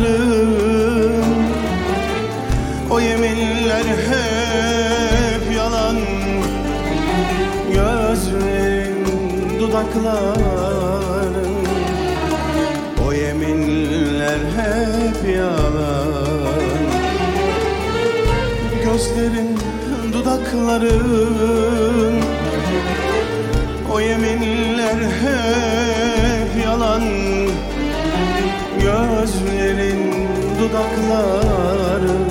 yarım O yeminler hep yalan. Gözlerin dudakların O yeminler hep yalan. Gözlerin dudakların O yeminler hep yalan gözlerin dudakların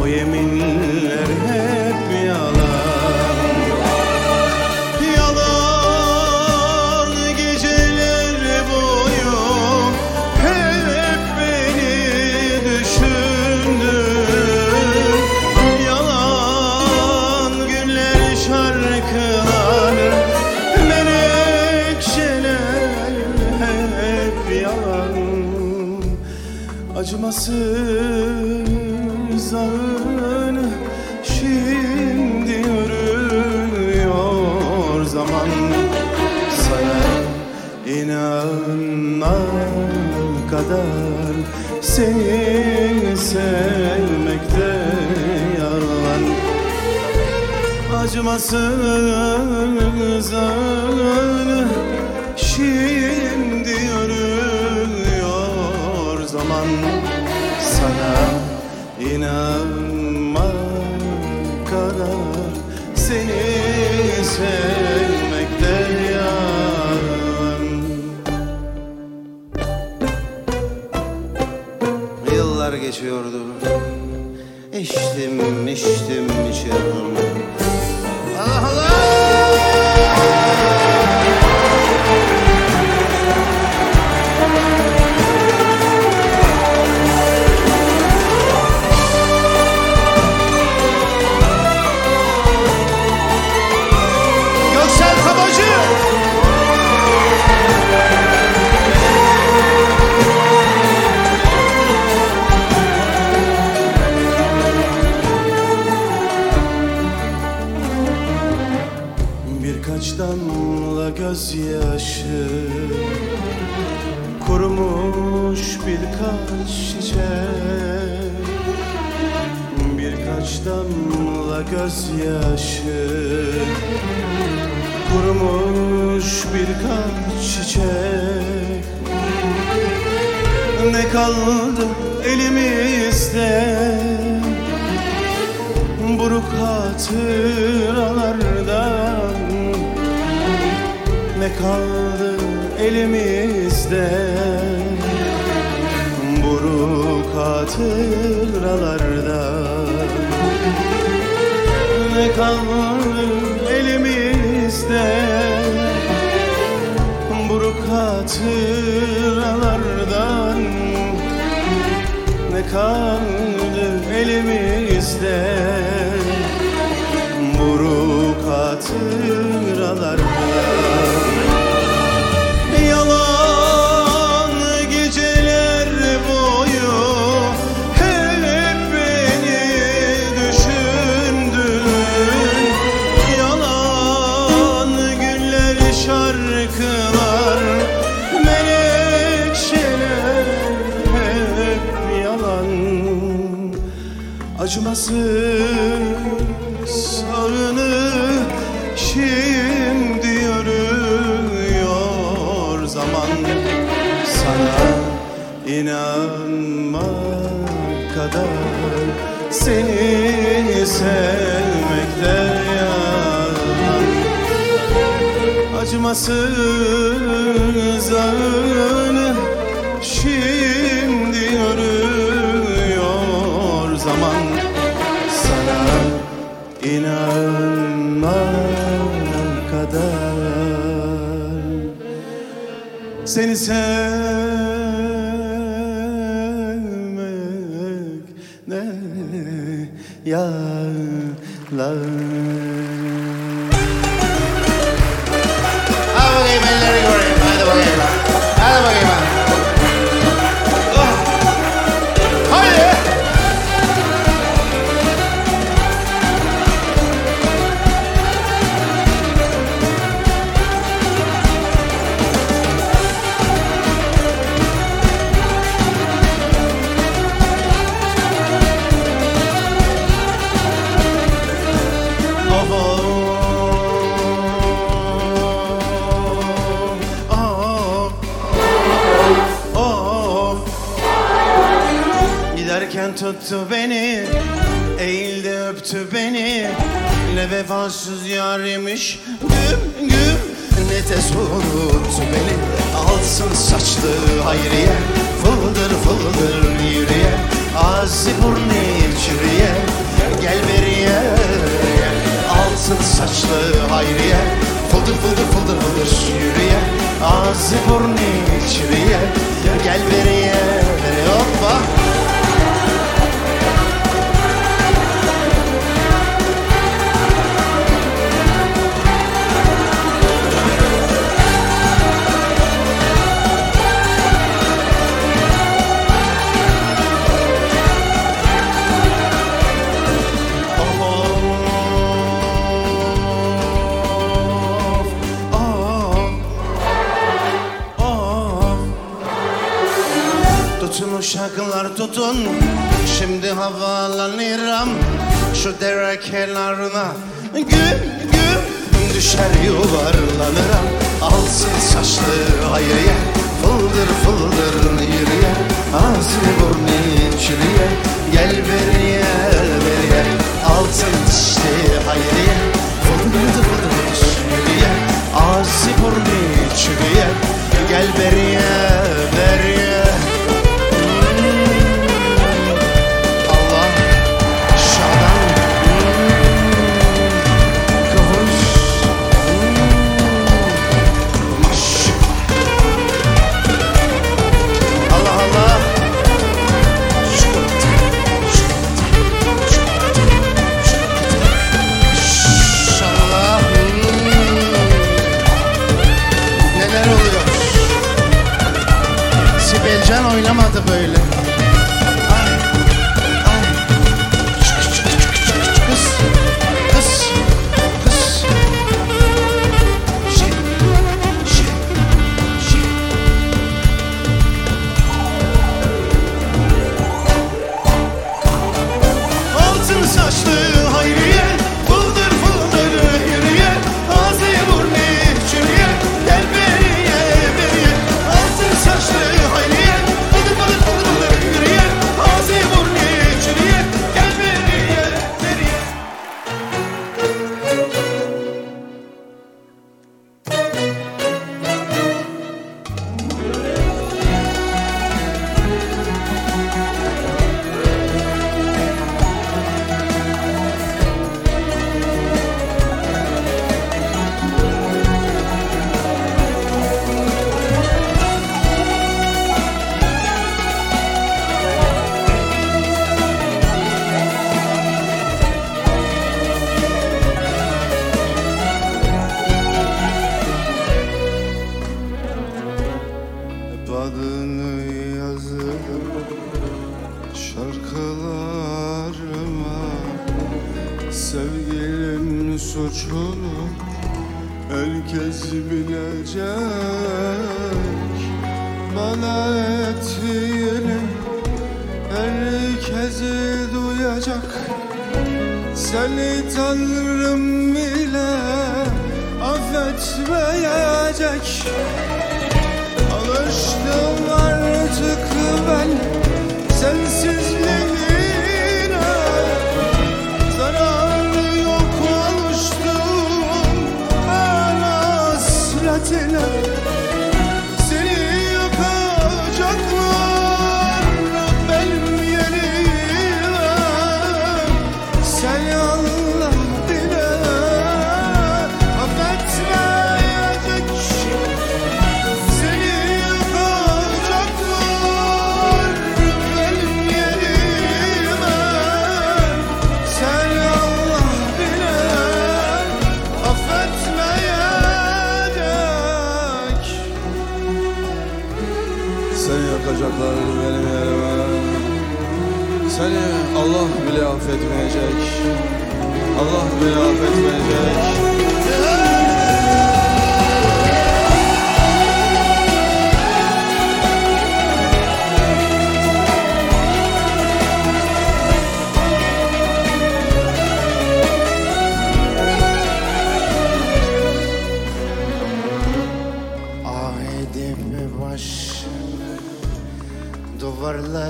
O yeminleri Acımasız anı şimdi yürüyor zaman. Sana inanmak kadar seni sevmekte yalan. Acımasız anı Yıllar geçiyordu. İçtim, içtim, içirdim. Tuttu beni Eğildi öptü beni. Ne vefasız yarıymış Güm güm. Ne tez unuttu beni Alsın saçlı hayriye. Fıldır fıldır yürüye Ağzı burnu çürüye Gel beriye Altın saçlı hayriye. Fıldır fıldır fıldır fıldır yürüye Ağzı burnu çürüye Gel beriye Hoppa Uşaklar tutun. Şimdi havalanıram Şu dere kenarına. Güm güm Düşer yuvarlanıram. Alsın saçlı ayıya Fıldır fıldır yürüye. Ağzı burnu çürüye Gel beriye beriye Altın dişli hayriye Fıldır fıldır yürüye Ağzı burnu çürüye Gel beriye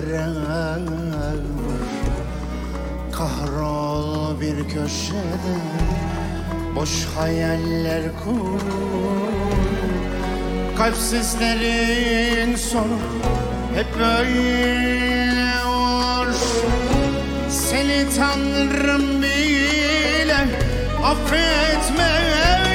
karar Kahrol bir köşede Boş hayaller kur. Kalpsizlerin sonu hep böyle olur. Seni tanrım bile affetmez.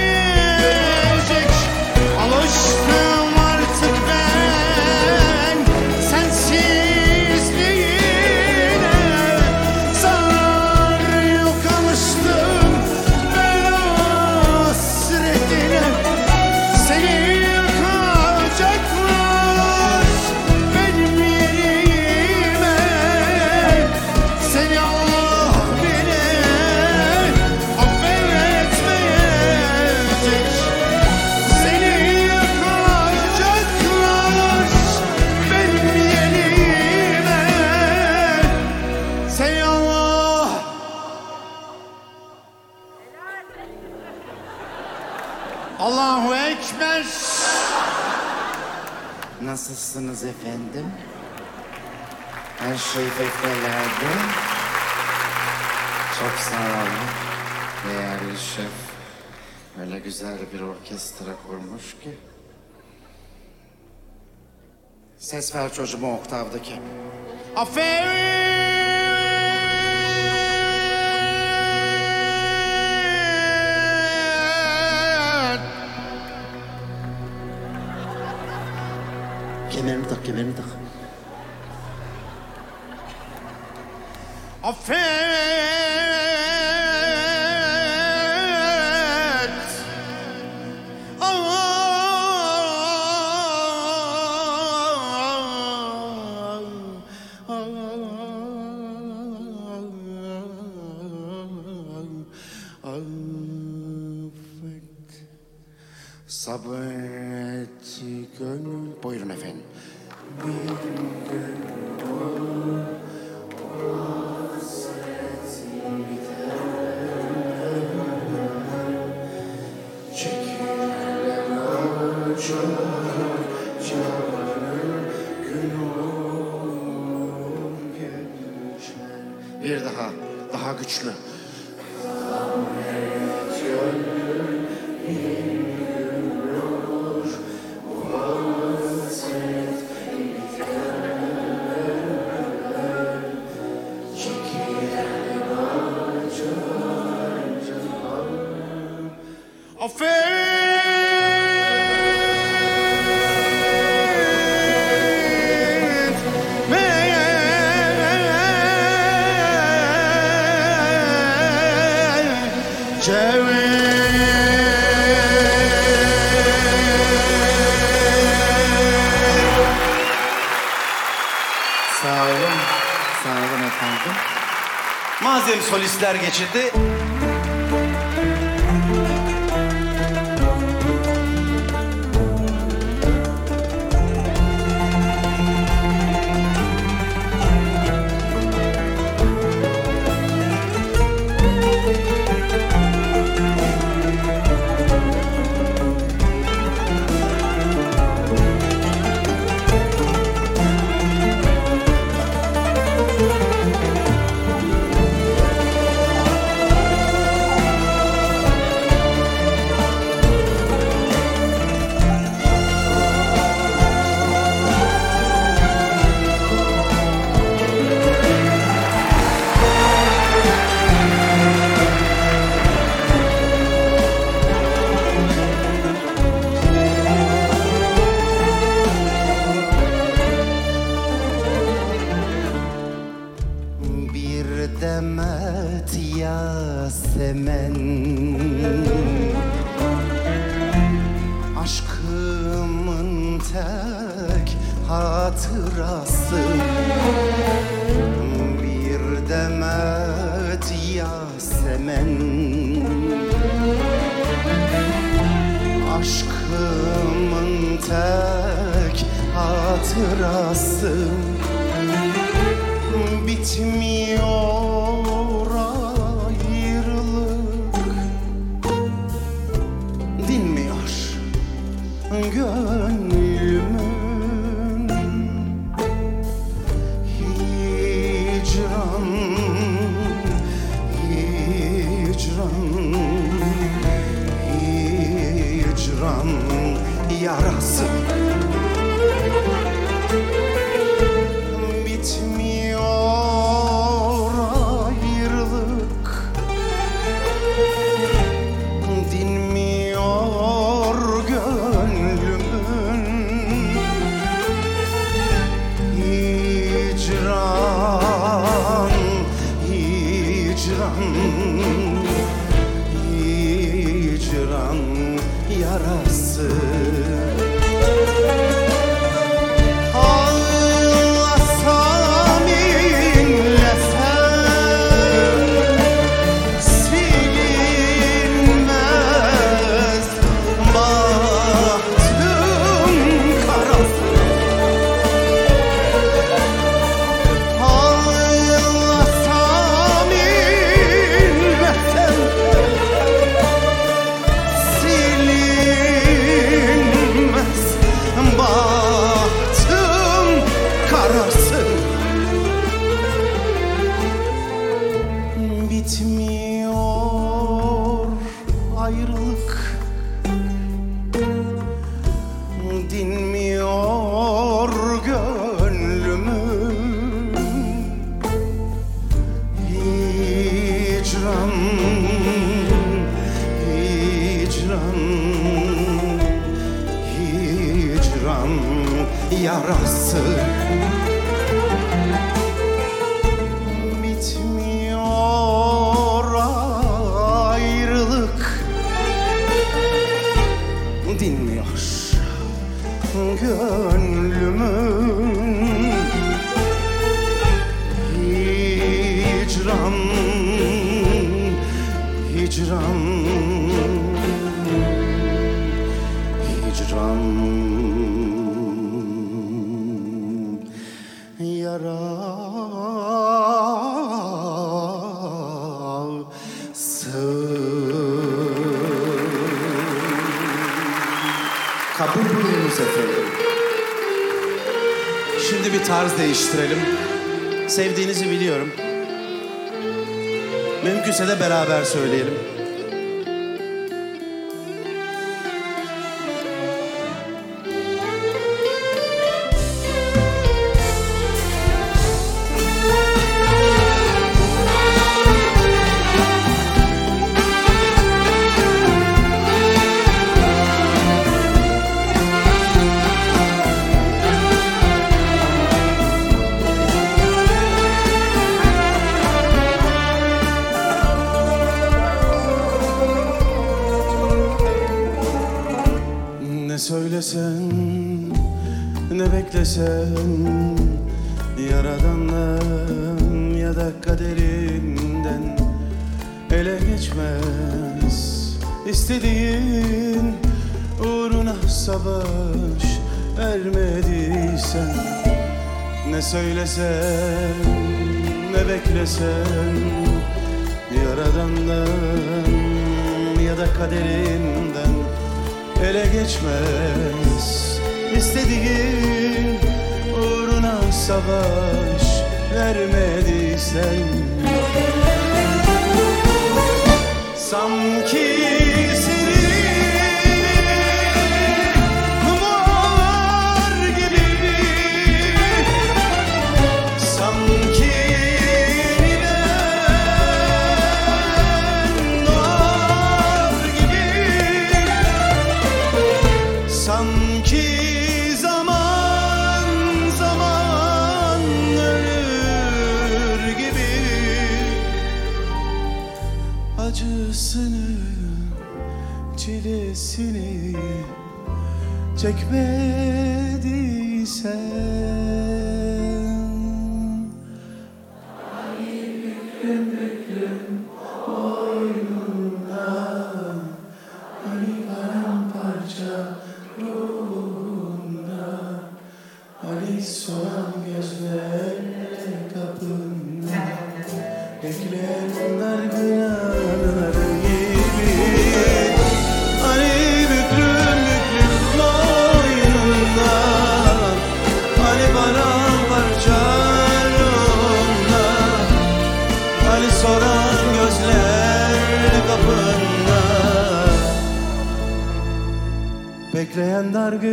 Nasılsınız efendim? Her şey fevkalade. Çok sağ olun. Değerli şef. Öyle güzel bir orkestra kurmuş ki. Ses ver çocuğuma oktavdaki. Aferin! קי 30 אָפֿער Madem solistler geçildi gönlümün hicran Hicran Hicran. Yarası Sevdiğinizi biliyorum. Mümkünse de beraber söyleyelim. Ne beklesen Yaradandan ya da kaderinden ele geçmez. İstediğin uğruna savaş vermediysen Ne söylesen, ne beklesen Yaradandan ya da kaderinden ele geçmez İstediğin uğruna savaş vermediysen. Sanki seni çekmediysen Bekleyen dargın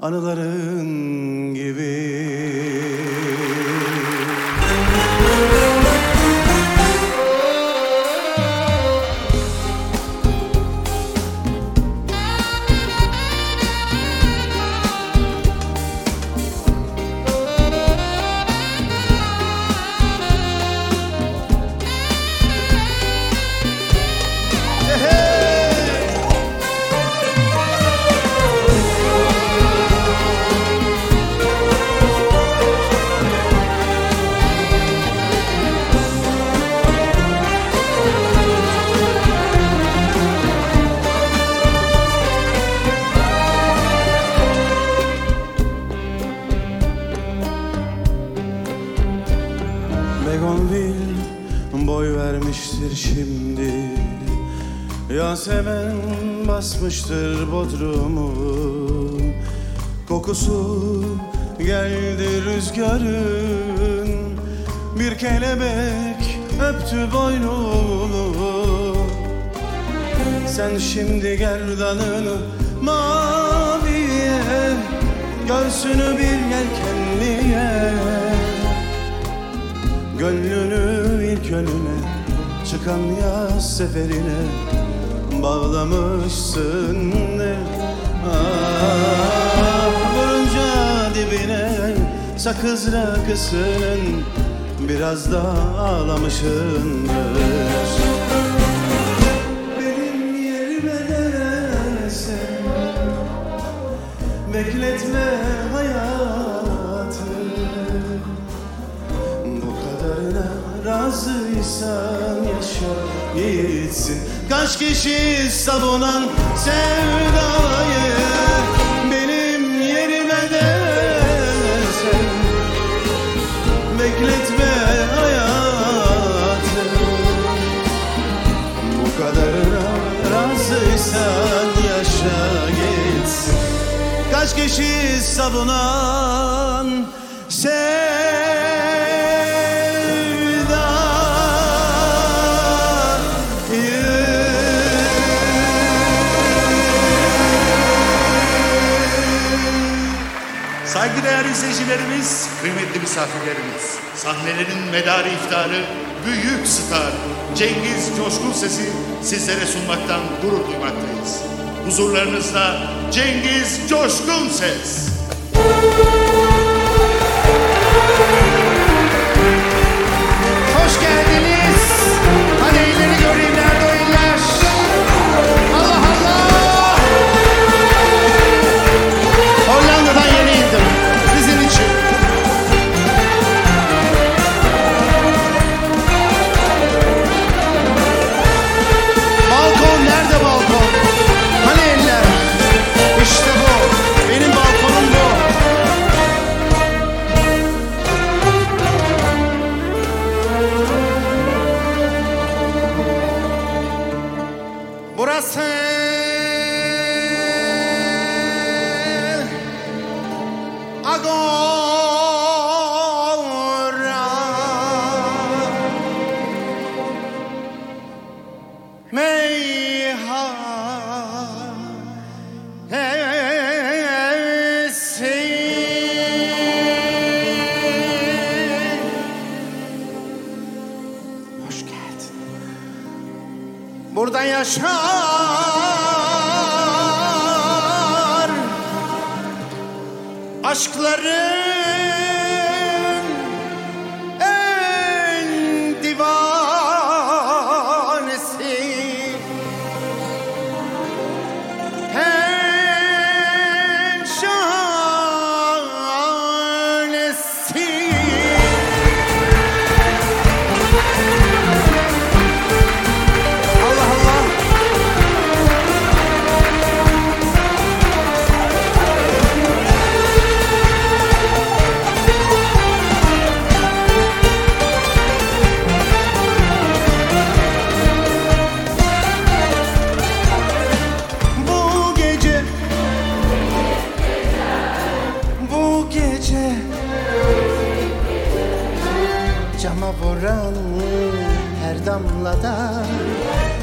anıların gibi Yasemen basmıştır bodrumu. Kokusu geldi rüzgarın. Bir kelebek öptü boynunu. Sen şimdi gerdanını maviye Göğsünü bir yelkenliye Gönlünü ilk önüne Çıkan yaz seferine Bağlamışsın Ah, vurunca dibine sakız rakısının biraz da ağlamışındır Benim yerime de sen Bekletme hayatı. Bu kadarına razıysan yaşa gitsin Kaç kişi savunan sevdayı Benim yerime de sen? Bekletme hayatı. Bu kadarına razıysan yaşa gitsin. Kaç kişi savunan Saygıdeğer izleyicilerimiz, kıymetli misafirlerimiz, sahnelerin medarı iftarı, büyük star Cengiz Coşkun Ses'i sizlere sunmaktan gurur duymaktayız. Huzurlarınızda Cengiz Coşkun Ses. Hoş geldiniz. Vuran her damlada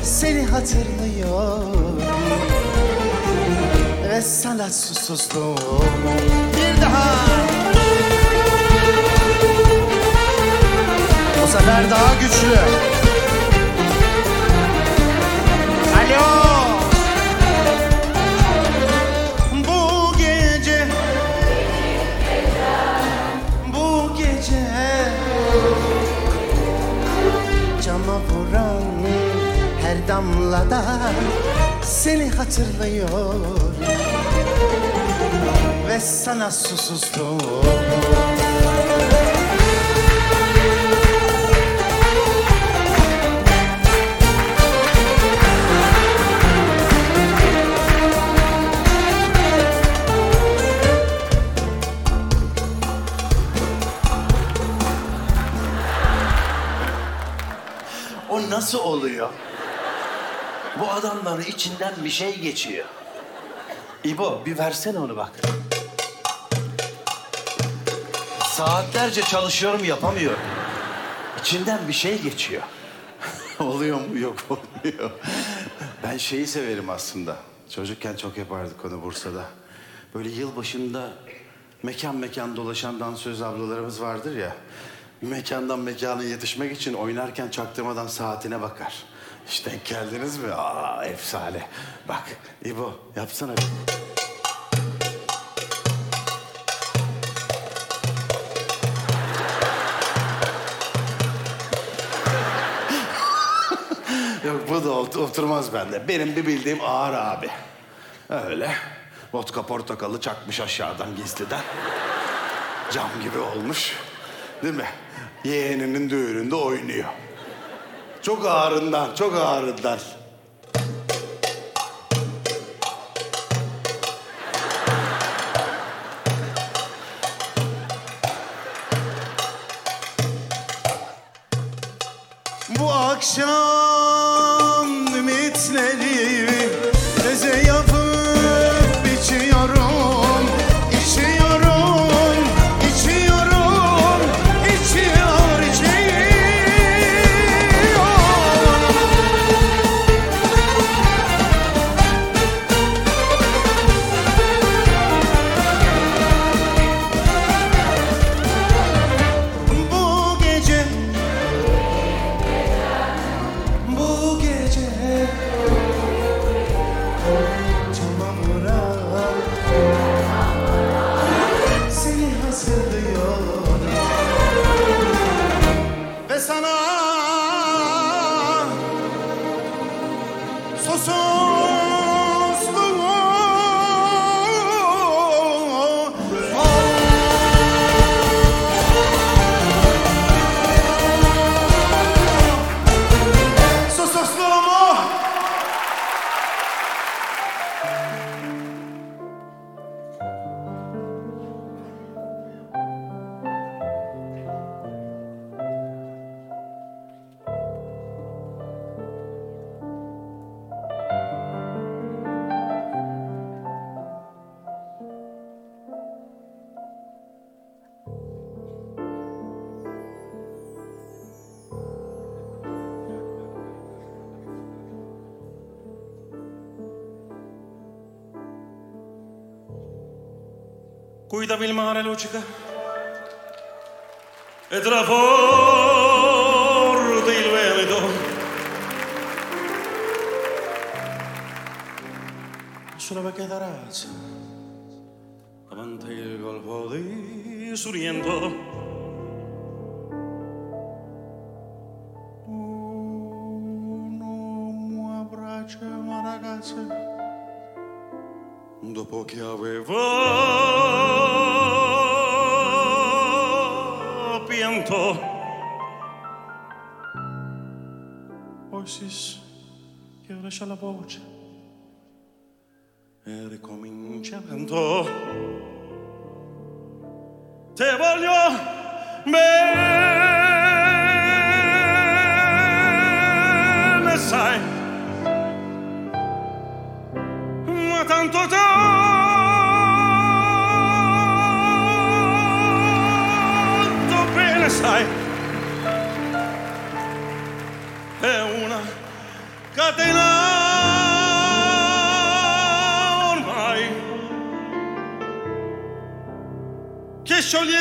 Seni hatırlıyor. Ve sana susuzluğum Bir daha. Bu sefer daha güçlü her damlada Seni hatırlıyor Ve sana susuzluğum O nasıl oluyor? Bu adamların içinden bir şey geçiyor. İbo bir versene onu bak. Saatlerce çalışıyorum yapamıyorum. İçinden bir şey geçiyor. Oluyor mu? Yok olmuyor. Ben şeyi severim aslında. Çocukken çok yapardık onu Bursa'da. Böyle yılbaşında mekan mekan dolaşan dansöz ablalarımız vardır ya. Mekandan mekana yetişmek için oynarken çaktırmadan saatine bakar. Hiç geldiniz mi? Aa, efsane. Bak İbo yapsana. Yok bu da oturmaz bende. Benim bir bildiğim ağır abi. Öyle. Vodka portakalı çakmış aşağıdan gizliden. Cam gibi olmuş. Değil mi? Yeğeninin düğününde oynuyor. Çok ağırından, çok ağırından. guidami il mare, Lucica, e traforti il Veneto. Sulla vecchiata razza, davanti il colpo di Suriento, dopo che avevo pianto. Poi si schiarisce la voce e ricominciando. Te voglio bene,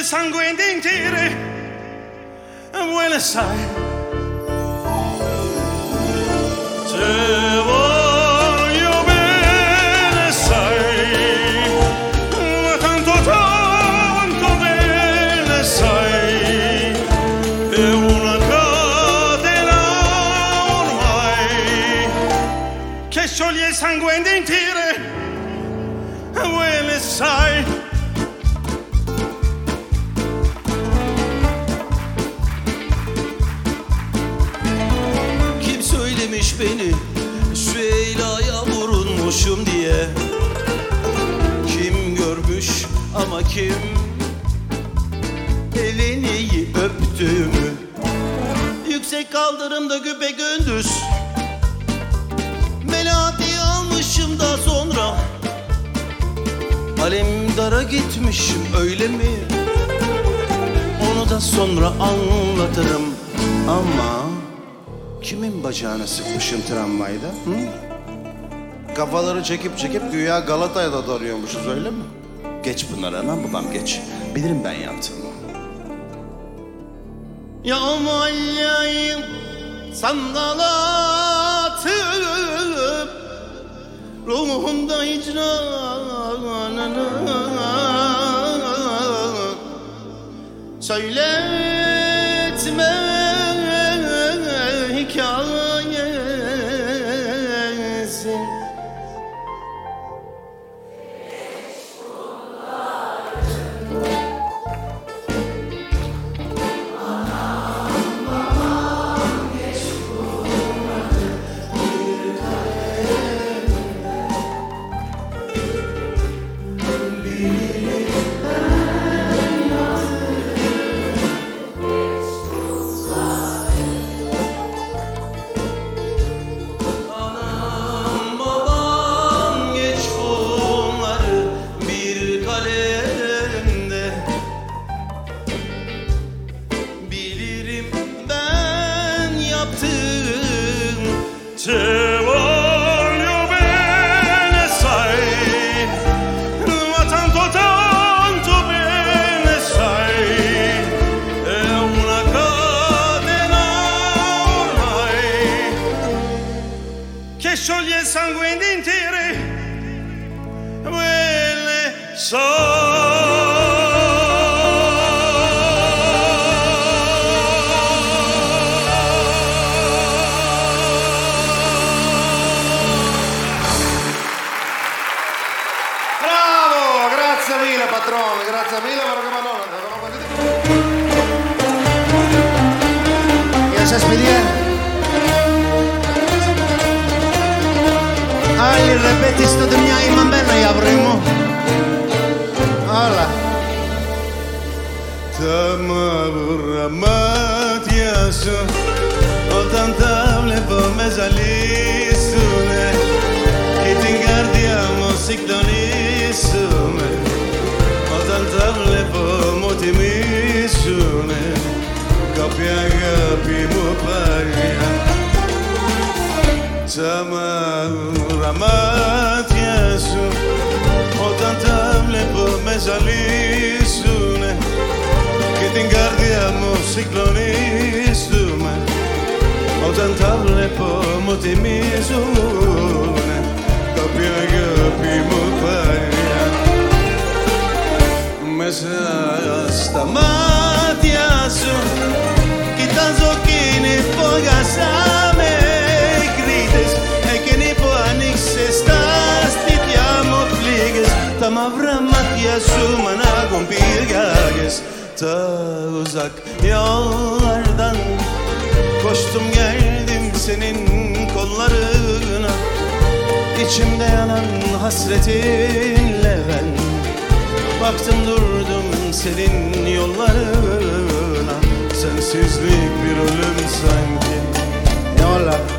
sangue dentro, vuole sai. Kim Elini öptüğümü Yüksek kaldırımda güpe gündüz Melati almışım da sonra Alemdara gitmişim öyle mi? Onu da sonra anlatırım ama Kimin bacağını sıkmışım tramvayda? Hı? Kafaları çekip çekip güya Galata'ya da darıyormuşuz öyle mi? Geç bunları hemen babam geç. Bilirim ben yaptığımı. Yağmayayım sandal atıp Ruhumda hicranını Söyletme σας παιδιά. Άλλη ρεπέτης τότε μια είμαι η αύριο μου. Άλλα Τα μαύρα μάτια σου όταν τα βλέπω με ζαλίσουνε και την καρδιά μου συγκλονίσουνε όταν τα βλέπω μου τιμήσουνε αγάπη, αγάπη μου παλιά Τα μαύρα μάτια σου όταν τα βλέπω με ζαλίζουνε και την καρδιά μου συγκλονίζουμε όταν τα βλέπω μου τιμίζουνε κάποια αγάπη μου mesa stamatiasu che tanto che ne pogasame grites e che ne puanix estas titiamo pliges tamavramatiasu managon pirgages ta uzak yollardan Koştum geldim senin kollarına İçimde yanan hasretinle ben Baktım durdum senin yollarına Sensizlik bir ölüm sanki Hola. Stupidez.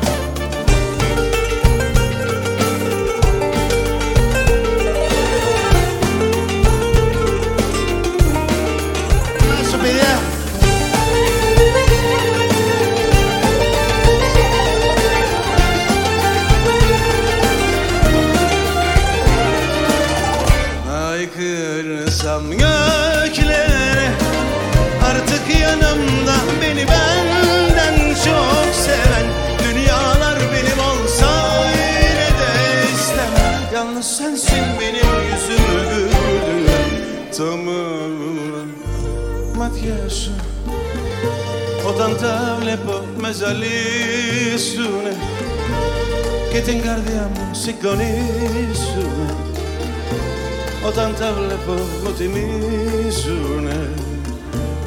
Όταν τα βλέπω μου τιμίζουνε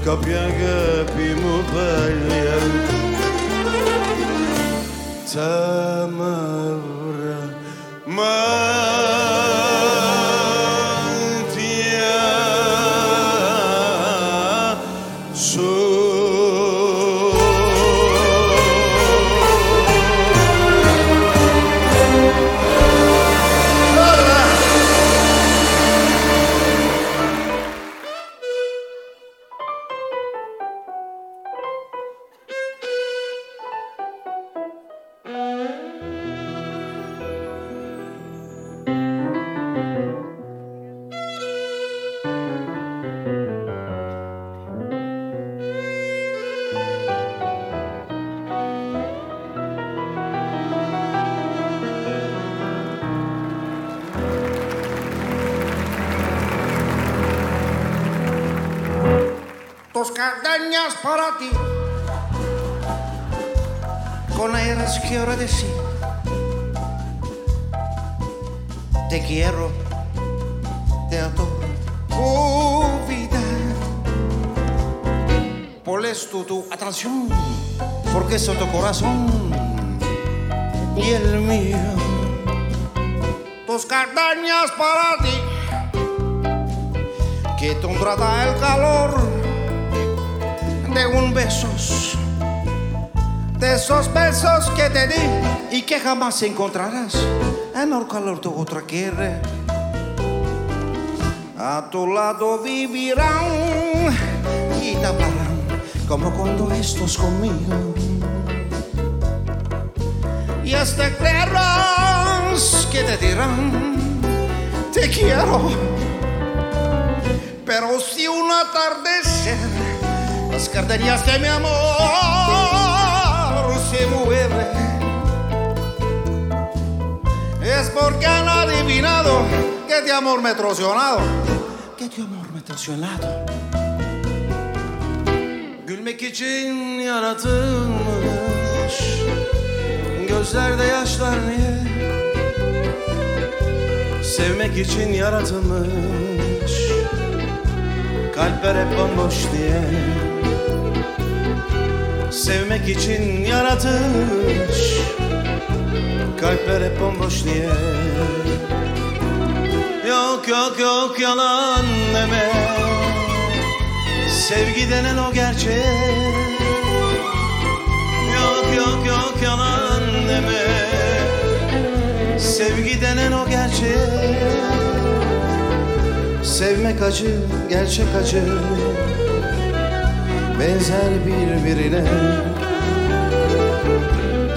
Κάποια αγάπη μου παλιά. Τα μαύρα Dos cardañas para ti. Con ellas quiero decir. Te quiero, te adoro, vida. Por esto tu atracción, porque es tu corazón y el mío. Dos cardañas para ti. que tendrá el calor de un beso, de esos besos que te di y que jamás encontrarás en calor de otra quiere. A tu lado vivirán y te hablarán como cuando estás conmigo. Y hasta creerás que te dirán, te quiero. Pero si un atardecer las carterías de mi amor se mueven, es porque han adivinado que de amor me he traicionado, que de amor me he traicionado. Gülmek için yaratılmış Gözlerde yaşlar niye? Sevmek için yaratılmış Kalpler hep bomboş diye Sevmek için yaratılmış. Kalpler hep bomboş diye. Yok yok yok yalan deme. Sevgi denen o gerçek. Yok yok yok yalan deme. Sevgi denen o gerçek. Sevmek acı, gerçek acı Benzer birbirine.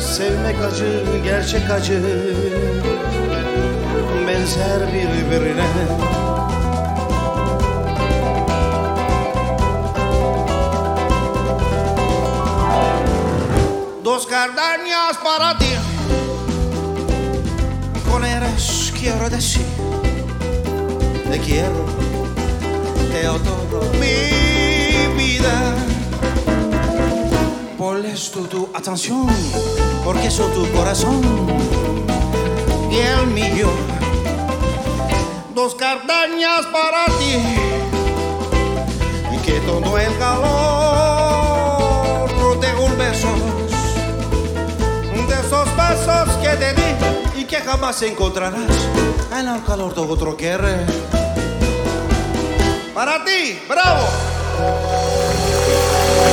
Sevmek acı, gerçek acı Benzer birbirine. Dos gardenias para ti Con eres quiero decir Te quiero Te adoro mi Por esto tu atención Porque soy tu corazón Y el mío Dos gardenias para ti Y que todo el calor de un beso de esos besos que te di y que jamás encontrarás en el calor de otro querer. Para ti, bravo.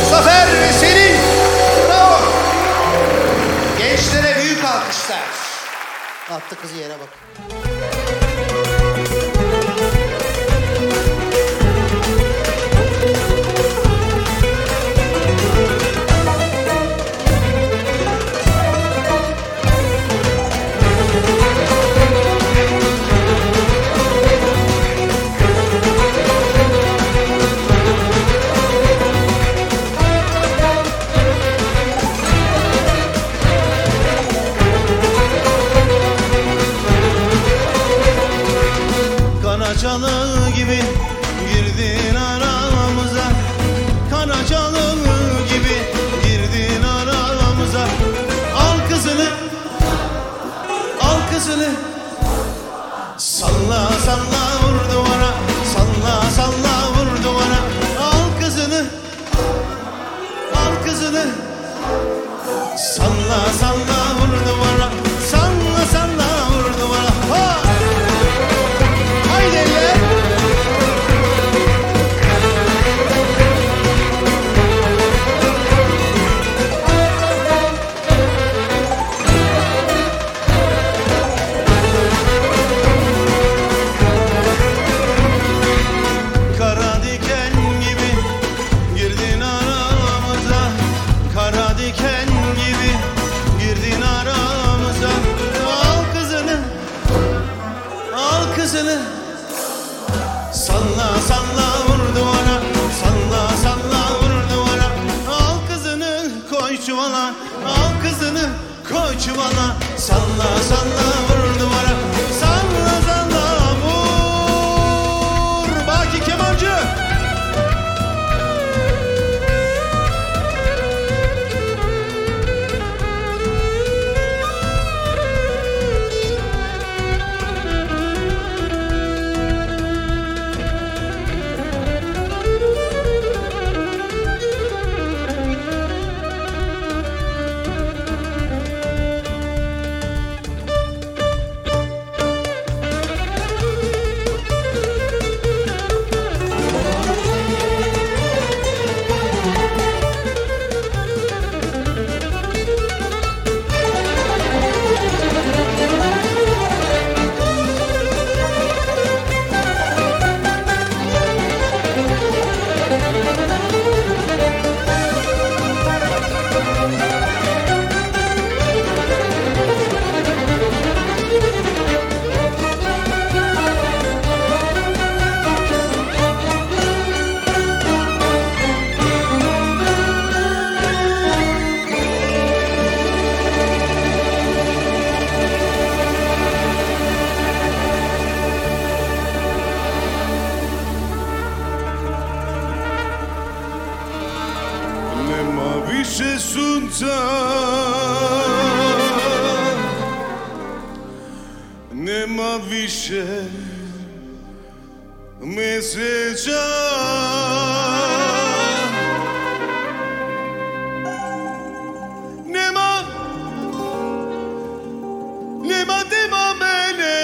Zafer bravo. Gençlere büyük alkışlar. Attı kızı yere bak. Нема дима мене,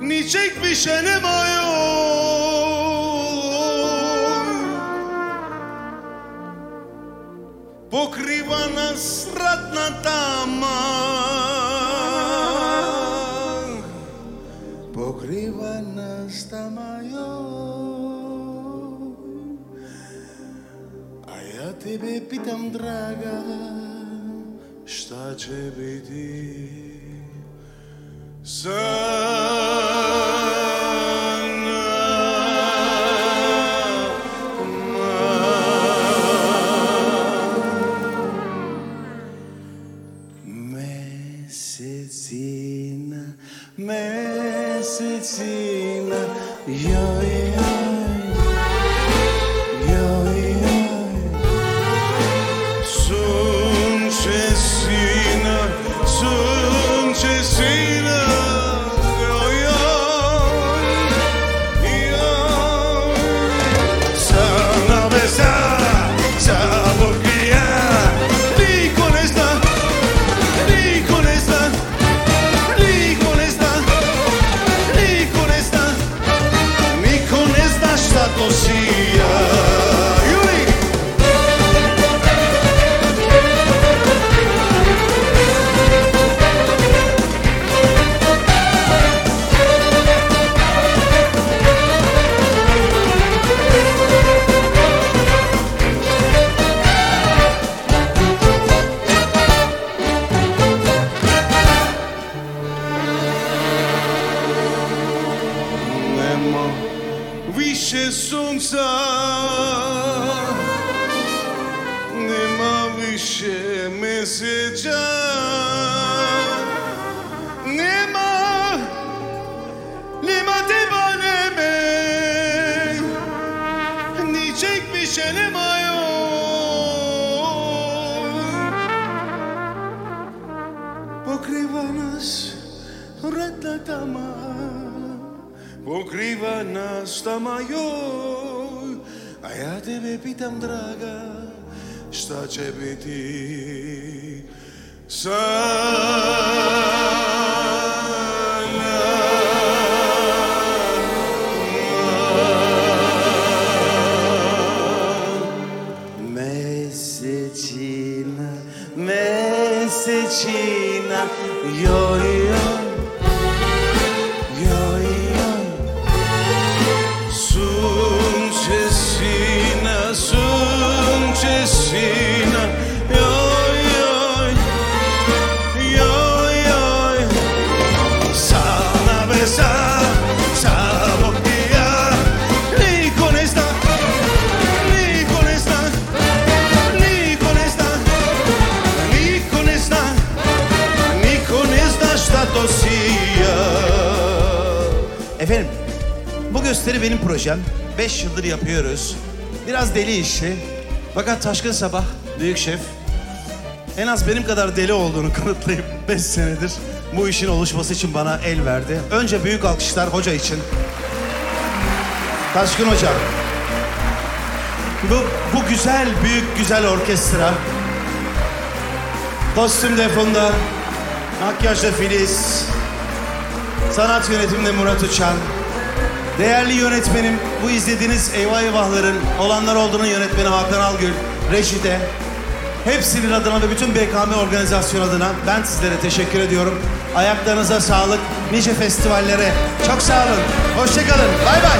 нічек більше немає. Покрива нас радна тама, покрива нас тамою, а я тебе питам, драга. ce vedi. Să Efendim, bu gösteri benim projem. Beş yıldır yapıyoruz. Biraz deli işi. Fakat Taşkın Sabah, büyük şef, en az benim kadar deli olduğunu kanıtlayıp beş senedir bu işin oluşması için bana el verdi. Önce büyük alkışlar hoca için. Taşkın Hoca. Bu, bu güzel, büyük, güzel orkestra. Kostümde Funda, makyajda Filiz, Sanat yönetiminde Murat Uçan. Değerli yönetmenim, bu izlediğiniz Eyvah Eyvahların olanlar olduğunun yönetmeni Hakan Algül, rejide. Hepsinin adına ve bütün BKM organizasyon adına ben sizlere teşekkür ediyorum. Ayaklarınıza sağlık, nice festivallere. Çok sağ olun, hoşçakalın, bay bay.